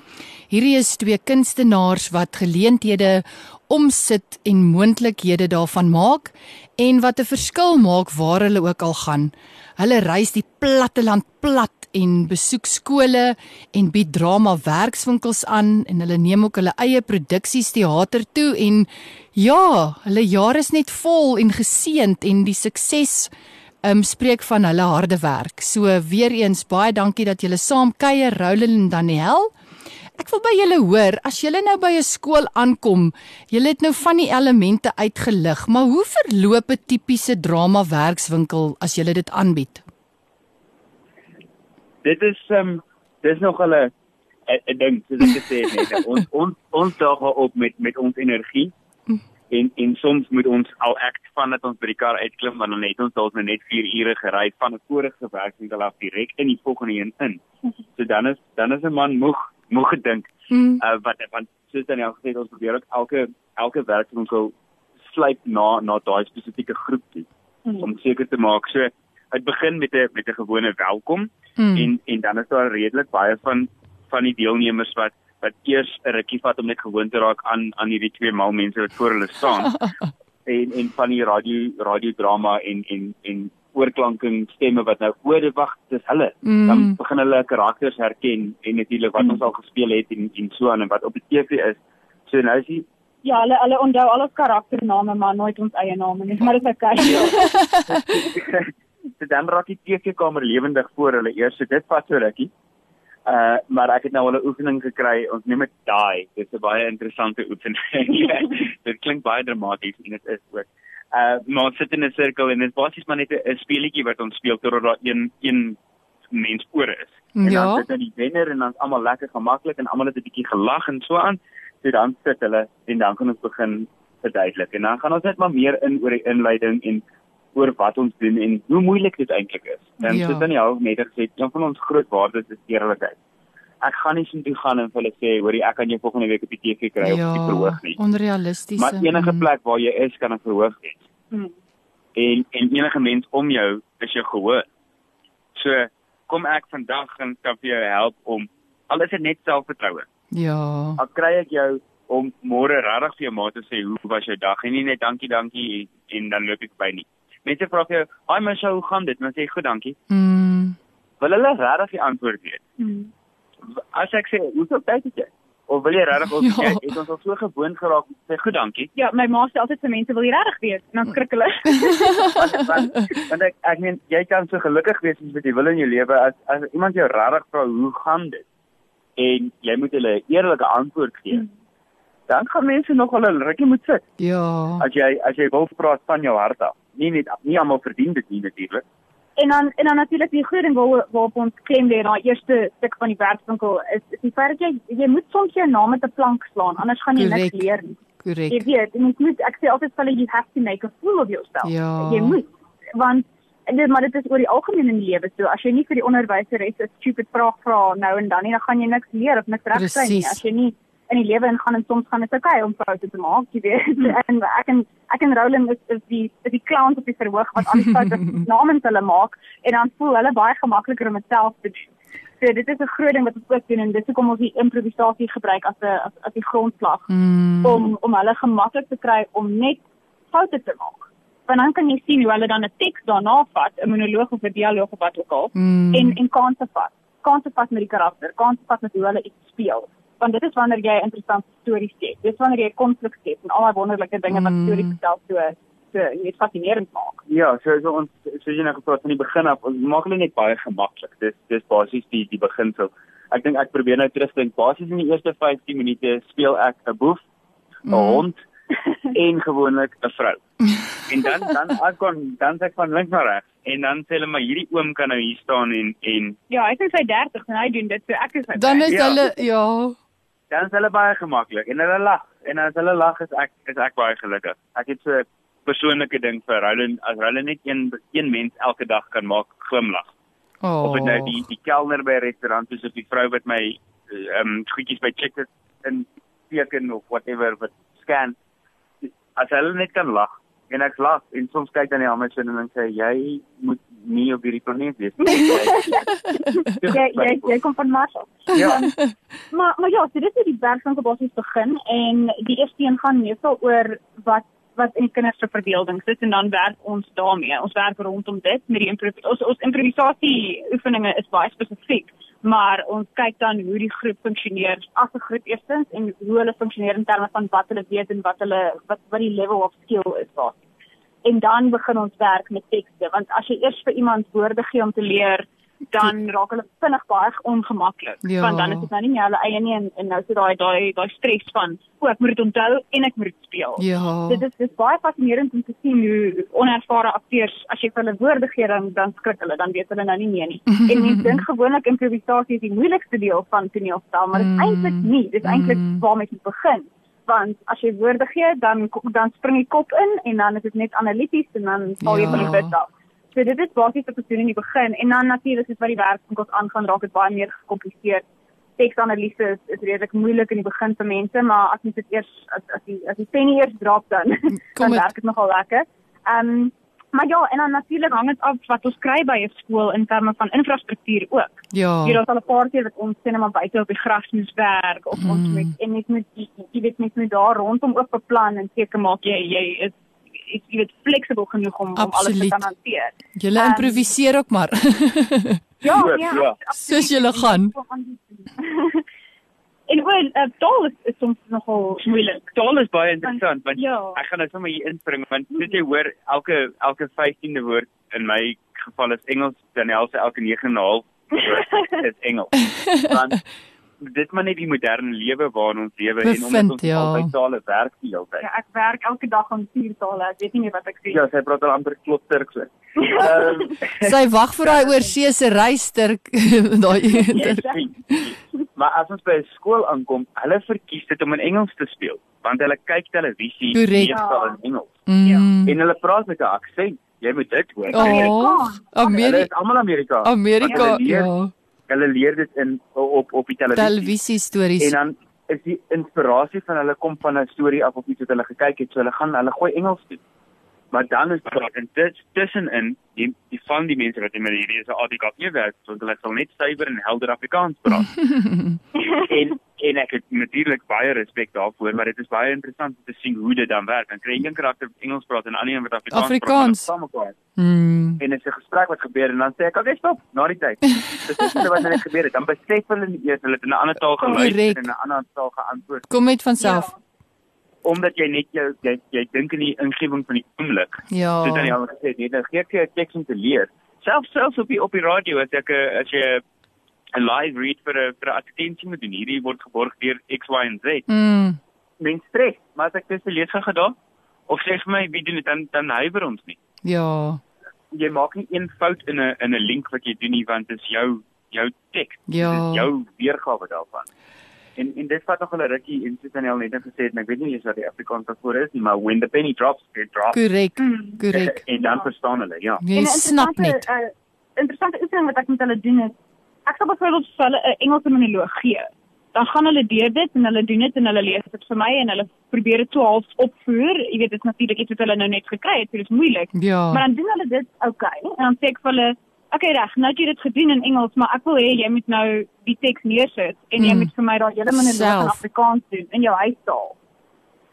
Hierdie is twee kunstenaars wat geleenthede omsit en moontlikhede daarvan maak en wat 'n verskil maak waar hulle ook al gaan. Hulle reis die platte land plat en besoek skole en bied drama werkswinkels aan en hulle neem ook hulle eie produksies teater toe en ja, hulle jaar is net vol en geseënd en die sukses um, spreek van hulle harde werk. So weer eens baie dankie dat julle saam kuier Roland en Daniel. Ek wil by julle hoor, as julle nou by 'n skool aankom, julle het nou van die elemente uitgelig, maar hoe verloop 'n tipiese drama werkswinkel as julle dit aanbied? Dit is ehm um, dis nog hulle 'n ding soos ek gesê het. [laughs] Ons ons ons daag op met met ons energie. En en soms moet ons al ek van dat ons by die kar uitklim want dan het ons dalk nou net 4 ure gery van 'n vorige werkswinkel af direk in die volgende een in. So dan is dan is 'n man moeg moeg gedink. Mm. Uh wat want soos dan gesê het, ons probeer ook elke elke werkswinkel sluit na na daai spesifieke groep toe Mm. om seker te maak so dit begin met 'n met 'n gewone welkom Mm. en en dan is daar redelik baie van van die deelnemers wat wat eers 'n rukkie vat om net gewoon te raak aan aan hierdie twee mal mense wat voor hulle staan [laughs] en en van die radio radiodrama en en en oorklanking stemme wat nou oor wag dis hulle Mm. dan begin hulle karakters herken en natuurlik wat Mm. ons al gespeel het en en so aan en wat op die TV is so nou is die Ja, hulle hulle onthou al ons karaktername maar nooit ons eie name nie, maar dit is okay. [laughs] [laughs] so dan raak die TV-kamer lewendig voor hulle eers. So dit vat so rukkie. Uh maar ek het nou al 'n oefening gekry. Ons noem dit daai. Dit is 'n baie interessante oefening. [laughs] dit klink baie dramaties en dit is ook. Uh maar ons sit in 'n sirkel en dit is basies maar net 'n speletjie wat ons speel totdat daar een een mens oor is. En Ja. dan sit dan die wenner en dan's almal lekker gemaklik en almal het 'n bietjie gelag en so aan. So dan sit hulle en dan kan ons begin verduidelik. En dan gaan ons net maar meer in oor die inleiding en oor wat ons doen en hoe moeilik dit eintlik is. En Ja. ja. so dan jou net gesê, een van ons groot waardes is eerlikheid. Ek gaan nie soontoe gaan en vir hulle sê, hoorie, ek kan jou volgende week op die TV kry of op die verhoog nie. onrealisties. Maar enige plek waar jy is, kan 'n verhoog wees. Mm. En en enige mens om jou is jou gehoor. So kom ek vandag en kan vir jou help om alles het net selfvertroue. Ja. Al kry ek jou om môre regtig vir jou ma te sê hoe was jou dag en nie net dankie dankie en, en dan loop ek by nie. Mense vra vir jou, "Haai Misha, hoe gaan dit?" En dan sê jy, "Goed, dankie." Mm. Wil hulle regtig die antwoord weet? Hmm. As ek sê, "Hoeveel tyd het jy?" Of wil jy regtig of [laughs] Ja. jy het ons al so gewoond geraak om te sê, "Goed, dankie." Ja, my ma sê altyd vir mense wil jy regtig weet en dan skrik hulle. [laughs] want, ek ek meen jy kan so gelukkig wees as wat jy wil in jou lewe as as iemand jou regtig vra hoe gaan dit en jy moet hulle 'n eerlike antwoord gee. Hmm. Dan gaan mense nog hulle rukkie moet sit Ja. as jy as jy wil praat van jou hart af. Nie net nie almal verdien dit nie natuurlik. En dan en dan natuurlik die groot ding waar waarop ons klem lê daai eerste stuk van die werkswinkel is, is die feit dat jy jy moet soms jou naam met 'n plank slaan anders gaan jy niks leer nie. Jy Korrek. weet, en jy moet ek sê altyd vir hulle you have to make a fool of yourself. Ja. Jy moet want dit maar dit is oor die algemeen in die lewe so as jy nie vir die onderwyseres 'n stupid vraag vra nou en dan nie dan gaan jy niks leer of niks regkry nie Presies. as jy nie in die lewe ingaan en soms gaan dit oukei om foute te maak jy weet [laughs] en ek en ek en Roland is, is die is die clowns op die verhoog wat al die foute [laughs] namens hulle maak en dan voel hulle baie gemakliker om dit self te doen. So dit is 'n groot ding wat ons ook doen en dis hoekom ons die improvisasie gebruik as 'n as, as die grondslag Mm. om om hulle gemaklik te kry om net foute te maak. Want dan kan jy sien hoe hulle dan 'n teks daarna vat, 'n monoloog of 'n dialoog of wat ook al Mm. en en kanse vat. Kanse vat met die karakter, kanse vat met hoe hulle iets speel. Want dit is wanneer jy interessante stories skep. Dis wanneer jy konflik skep en al daai wonderlike dinge wat Mm. stories vertel so so jy weet fascinerend maak. Ja, so so ons soos jy nou gepraat van die begin af, ons maak hulle net baie gemaklik. Dis dis basies die die beginsel. Ek dink ek probeer nou terugdink. Basies in die eerste 15 minute speel ek 'n boef, 'n Mm. hond [laughs] en gewoonlik 'n vrou. [laughs] En dan dan ek kon dan sê ek van links na regs en dan sê hulle maar hierdie oom kan nou hier staan en en Ja, hy is in sy 30s en hy doen dit so ek is Dan is Ja. hulle ja. Dan is hulle baie gemaklik en hulle lag en as hulle lag is ek is ek baie gelukkig. Ek het so 'n persoonlike ding vir hulle as hulle net een een mens elke dag kan maak glimlag. Oh. of dit nou die die kelner by 'n restaurant is of die vrou wat my ehm um, goedjies by check-out in teken of whatever wat scan as hulle net kan lag en ek lag en soms kyk dan die sin en dan sê jy moet nie op hierdie planeet wees nie. jy jy jy kom van Mars af. ja, Maar maar ja, so dit is die werkswinkel basies begin en die eerste een gaan meestal oor wat wat in kinders se verbeelding sit en dan werk ons daarmee. Ons werk rondom dit met die improv ons ons improvisasie oefeninge is baie spesifiek, maar ons kyk dan hoe die groep funksioneer as 'n groep eerstens en hoe hulle funksioneer in terme van wat hulle weet en wat hulle wat wat die level of skill is basies. En dan begin ons werk met tekste want as jy eers vir iemand woorde gee om te leer dan raak hulle vinnig baie ongemaklik Ja. want dan is dit nou nie meer hulle eie nie en, en nou sit daai daai daai stres van o ek moet dit onthou en ek moet dit speel. Ja. Dit is dit is baie fascinerend om te sien hoe onervare akteurs as jy vir hulle woorde gee dan dan skrik hulle dan weet hulle nou nie meer nie. [laughs] en mense dink gewoonlik improvisasie is die moeilikste deel van toneelstel, maar dit is Mm. eintlik nie. Dit is eintlik Mm. waarmee jy begin. Want as jy woorde gee, dan dan spring die kop in en dan is dit net analities en dan val jy Ja. van die bed af. So dit is basies wat ons doen in die begin en dan natuurlik is wat die werkwinkels aangaan raak dit baie meer gekompliseer. Teksanalise is, is redelik moeilik in die begin vir mense, maar as mens dit eers as as die as die penny eers drop dan Kom dan het- werk dit nogal lekker. Ehm um, maar ja, en dan natuurlik hang dit af wat ons kry by 'n skool in terme van infrastruktuur ook. Ja. Jy weet al 'n paar keer wat ons sê net maar buite op die gras moes werk of mm. ons moet en net met jy weet net met daar rondom ook beplan en seker maak jy jy is is jy weet fleksibel genoeg om om alles te Absoluut. kan hanteer. Julle Ehm, improviseer ook maar. Ja, Goed, ja. ja. Soos julle gaan. [laughs] en oor uh, taal is, is soms nogal moeilik. taal is baie interessant want Ja. ek gaan nou sommer hier inspring want dit jy hoor elke elke 15de woord in my geval is Engels, Daniel se elke 9 en 'n half woord is Engels. [laughs] Want dit maar net die moderne lewe waarin ons lewe en omdat ons ja. albei tale werk die hele tyd. Ja, ek werk elke dag aan vier tale. Ek weet nie meer wat ek sê. Ja, sy praat al amper klop Turks. ook. [laughs] Ehm Sy wag vir daai oorsese reister [laughs] daai maar as ons by skool aankom, hulle verkies dit om in Engels te speel, want hulle kyk televisie meestal Ja. in Engels Mm. en hulle praat met 'n aksent. Jy moet dit hoor. Oh. Hulle Amerika is almal Amerika. Amerika hulle ja. Hulle leer dit in op op die televisie. Televisie stories. En dan is die inspirasie van hulle kom van 'n storie af of iets wat hulle gekyk het, so hulle gaan hulle gooi Engels toe. Maar dan is daar en dit tussenin die die van die mense wat in hierdie is 'n ADKV werk, want hulle sal net suiwer en helder Afrikaans praat. [laughs] en en ek het natuurlik baie respek daarvoor, maar dit is baie interessant om te sien hoe dit dan werk. Dan kry jy een karakter Engels praat en ander een wat Afrikaans, Afrikaans. praat. Afrikaans. Mm. En dit is 'n gesprek wat gebeur en dan sê ek, "Oké, stop, na die tyd." [laughs] Dis net wat net gebeur het. Dan besef hulle nie eers hulle het in 'n ander taal geluister en in 'n ander taal geantwoord Kom met van self. Omdat jy net jou jy, jy dink in die ingewing van die oomblik. Ja. Soos dan jy al gesê het, net nou gee ek jou 'n teks om te leer. Selfs selfs op die op die radio as ek as jy 'n live read vir 'n vir 'n advertensie moet doen, hierdie word geborg deur X Y en Z. Mm. Mens stres, maar as ek dit lees gaan gedaan of sê vir my wie doen dit dan dan huiwer ons nie. Ja. Jy maak nie een fout in 'n in 'n link wat jy doen nie want dit is jou jou teks. Ja. Dit is jou weergawe daarvan. En en dit vat nog 'n rukkie en soos Daniel net gesê het en ek weet nie eens wat die Afrikaans daarvoor is nie, maar when the penny drops, it drops. Korrek. Korrek. En dan verstaan hulle, ja. Jy En snap interessante, net. uh, interessante oefening wat ek met hulle doen is ek sal byvoorbeeld vir hulle 'n Engelse monoloog gee. Dan gaan hulle deur dit en hulle doen dit en hulle lees dit vir my en hulle probeer dit so half opvoer. Jy weet dit is natuurlik iets wat hulle nou net gekry het, so dit is moeilik. Ja. Maar dan doen hulle dit oukei okay, en dan sê ek vir hulle okay, reg, nou het jy dit gedoen in Engels, maar ek wil hê jy moet nou die teks neersit en jy Mm. moet vir my daai hele Self. in Afrikaans doen in jou huistaal.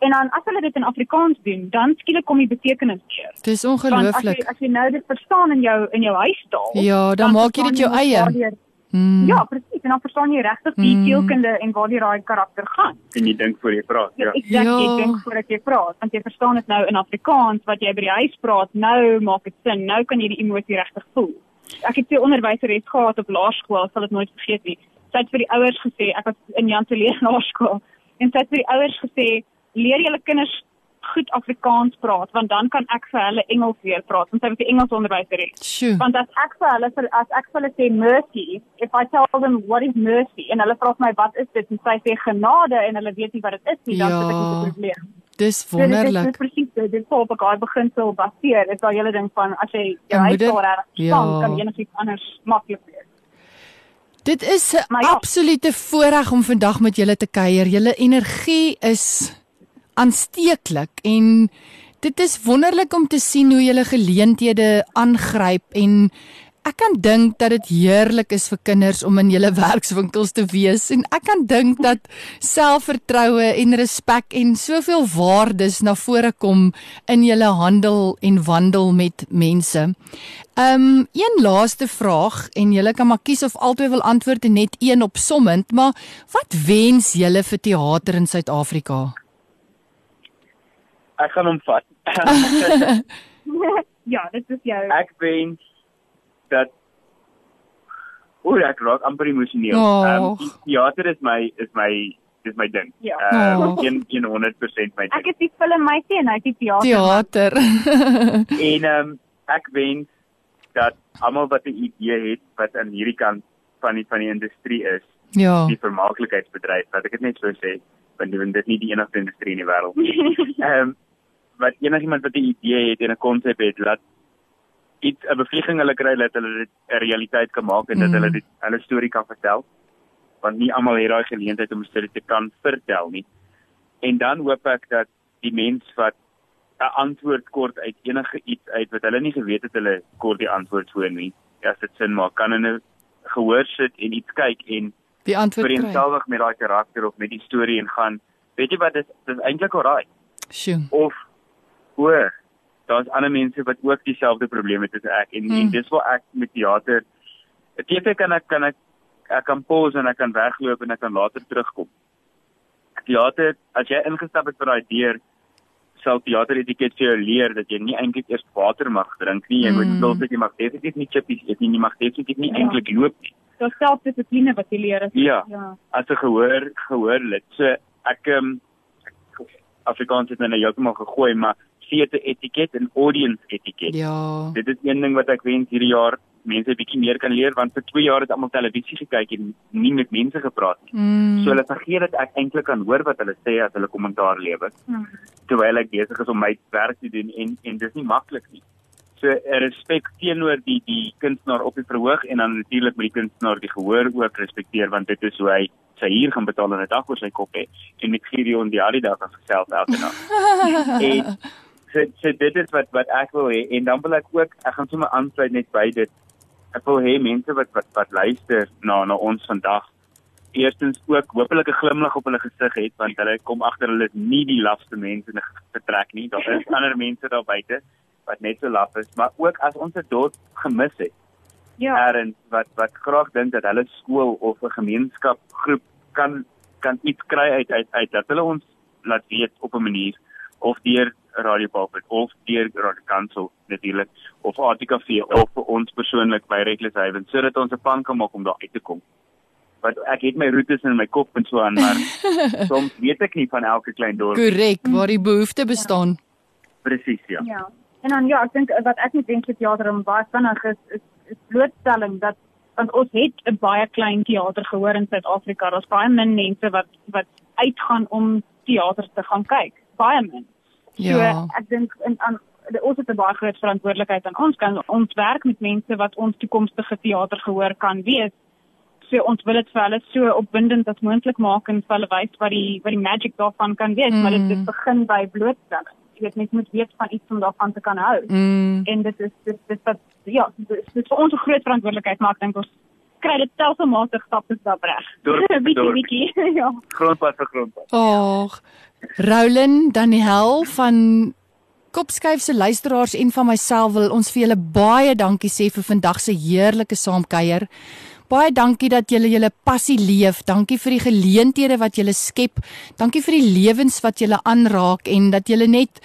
En dan as hulle dit in Afrikaans doen, dan skielik kom die betekenis weer. Dis Want as jy ongelooflik. as jy nou dit verstaan in jou in jou huistaal. Ja, dan maak jy dit jou eie. waardeur- Mm. Ja, presies. En dan verstaan jy regtig die Mm. teelkunde en waar die daai karakter gaan. En jy dink voor jy praat, Ja, ja. exact, Ja. jy dink voordat jy praat, want jy verstaan dit nou in Afrikaans wat jy by die huis praat. Nou maak dit sin. Nou kan jy die emosie regtig voel. Ek het 'n onderwyseres gehad op laerskool, sal dit nooit vergeet nie. Sy het vir die ouers gesê, ek was in Jan se leer [laughs] laerskool, en sy het vir die ouers gesê, leer julle kinders goed Afrikaans praat, want dan kan ek vir hulle Engels leer praat, want sy was 'n Engels onderwyseres. Want as ek vir hulle as ek vir hulle sê mercy, if I tell them what is mercy en hulle vra vir my wat is dit en sy sê genade en hulle weet nie wat dit is nie, dan Ja. sit ek met 'n probleem. Dis dit is- Dit wonderlik. is presies dit. Dit is op 'n daai beginsel baseer. Is daai hele ding van as jy jou Jy moet huis dit- daar reg verstaan, ja. kan enigiets anders maklik wees. Dit is 'n ja. absolute voorreg om vandag met julle te kuier. Julle energie is aansteeklik en dit is wonderlik om te sien hoe julle geleenthede aangryp en ek kan dink dat dit heerlik is vir kinders om in julle [laughs] werkswinkels te wees en ek kan dink dat selfvertroue en respek en soveel waardes na vore kom in julle handel en wandel met mense. Um een laaste vraag en julle kan maar kies of albei wil antwoord en net een opsommend, maar wat wens julle vir teater in Suid-Afrika? Ek gaan hom vat. [laughs] [laughs] ja, dit is jou. ek wens dat O, ek raak amper emosioneel. Ehm die teater is my is my dis my ding. Ja. Ehm Och. een 100% my Ek ding. is die film meisie en hy is die teater. Teater. [laughs] En ehm ek wens dat almal wat 'n idee het wat aan hierdie kant van die van die industrie is, ja. die vermaaklikheidsbedryf, wat ek dit net so sê, want dit is nie die enigste industrie in die wêreld nie. [laughs] Ehm wat enigiemand wat 'n idee het en 'n konsep het, laat iets 'n bevlieging hulle kry dat hulle dit 'n realiteit kan maak en dat Mm. hulle dit hulle storie kan vertel. Want nie almal het daai geleentheid om 'n storie te kan vertel nie. En dan hoop ek dat die mens wat 'n antwoord kort uit enige iets uit wat hulle nie geweet het hulle kort die antwoord voor nie. As dit sin maak, kan hulle gehoor sit en iets kyk en Die antwoord kry. vereenselwig met daai karakter of met die storie en gaan, weet jy wat dis dis eintlik alraai Sjoe. of o, daar's ander mense wat ook dieselfde probleme het as ek en, Hmm. en dis waar ek met teater TV kan ek kan ek ek kan pause en ek kan wegloop en ek kan later terugkom. Teater, as jy ingestap het vir daai deur, sal teater etiket vir jou leer dat jy nie eintlik eers water mag drink nie. Jy moet Hmm. stil sit, jy mag definitief nie chippies eet nie, jy mag definitief nie Ja. eintlik loop nie. Daar's selfdissipline wat jy leer. as- Ja. Ja. as 'n gehoor gehoor lid. So ek ehm um, Afrikaans het nou nou heeltemal gegooi, maar theater etiket en audience etiket. Ja. Dit is een ding wat ek wens hierdie jaar mense 'n bietjie meer kan leer want vir 2 jaar het almal televisie gekyk en nie met mense gepraat nie. Mm. So hulle vergeet dat ek eintlik kan hoor wat hulle sê as hulle kommentaar lewer Hmm. terwyl ek besig is om my werk te doen en en dis nie maklik nie. So 'n respek teenoor die die kunstenaar op die verhoog en dan natuurlik met die kunstenaar die gehoor ook respekteer want dit is hoe hy sy huur gaan betaal en 'n dak oor sy kop hê en met Gideon die Adidas as geself elke nag. [laughs] en so, so dit is wat wat ek wil hê en dan wil ek ook ek gaan sommer aansluit net by dit. Ek wil hê mense wat wat wat luister na na ons vandag eerstens ook hopelik 'n glimlag op hulle gesig het want hulle kom agter hulle is nie die lafste mense in 'n vertrek nie. Daar is [laughs] ander mense daar buite wat net so laf is, maar ook as ons 'n dorp gemis het. Ja. Parents wat wat graag dink dat hulle skool of 'n gemeenskap groep kan kan iets kry uit uit uit dat hulle ons laat weet op 'n manier of deur Radio Pulpit of deur Radio Kansel natuurlik of ATKV of vir ons persoonlik by Reckless Haven sodat ons 'n plan kan maak om daar uit te kom. Want ek het my roetes in my kop en so aan maar [laughs] soms weet ek nie van elke klein dorp. Korrek, waar die behoefte bestaan. Presies ja. Ja. En dan ja, ek dink wat ek net dink vir teater om baie vinnig is is, is blootstelling dat want ons het 'n baie klein teater gehoor in Suid-Afrika. Daar's baie min mense wat wat uitgaan om teater te gaan kyk. Baie min. Ja. So ek dink in aan ons het 'n baie groot verantwoordelikheid aan ons kan ons werk met mense wat ons toekomstige teater gehoor kan wees. So ons wil dit vir hulle so opwindend as moontlik maak en vir hulle wys wat die wat die magic daarvan kan wees, mm. maar dit Mm. dit begin by blootstelling. Jy weet mens moet weet van iets om daarvan te kan hou. Mm. En dit is dit dit wat ja, dit dit is vir ons 'n groot verantwoordelikheid, maar ek dink ons kry dit stelselmatig stappe stap reg. [laughs] Dorp vir bietjie dorp. bietjie. [laughs] ja. Grondpad vir grondpad. Ag. Roulin Daniel van Kopskyf se luisteraars en van myself wil ons vir julle baie dankie sê vir vandag se heerlike saamkuier. Baie dankie dat julle julle passie leef. Dankie vir die geleenthede wat julle skep. Dankie vir die lewens wat julle aanraak en dat julle net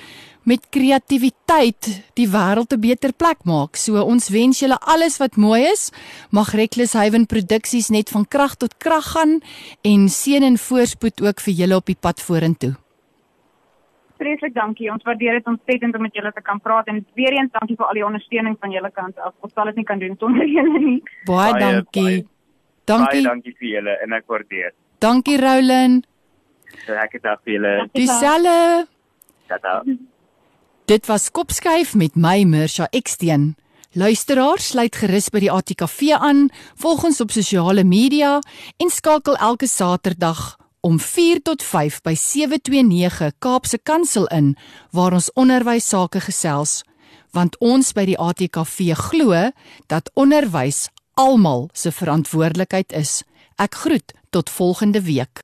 met kreatiwiteit die wêreld 'n beter plek maak. So ons wens julle alles wat mooi is. Mag Reckless Haven Produksies net van krag tot krag gaan en seën en voorspoed ook vir julle op die pad vorentoe. Vreeslik dankie. Ons waardeer dit ontsettend om met julle te kan praat en weer eens dankie vir al die ondersteuning van julle kant af. Ons sal dit nie kan doen sonder [laughs] julle nie. Baie, Baie, dankie. baie. dankie. Baie dankie vir julle en ek waardeer. Dankie Roulin. So lekker dag vir julle. Dieselfde. Tata. Dit was Kopskyf met my Mirsha Eksteen. Luisteraars, sluit gerus by die ATKV aan, volg ons op sosiale media en skakel elke Saterdag om 4 tot 5 by 729 Kaapse Kansel in waar ons onderwys sake gesels, want ons by die ATKV glo dat onderwys almal se verantwoordelikheid is. Ek groet tot volgende week.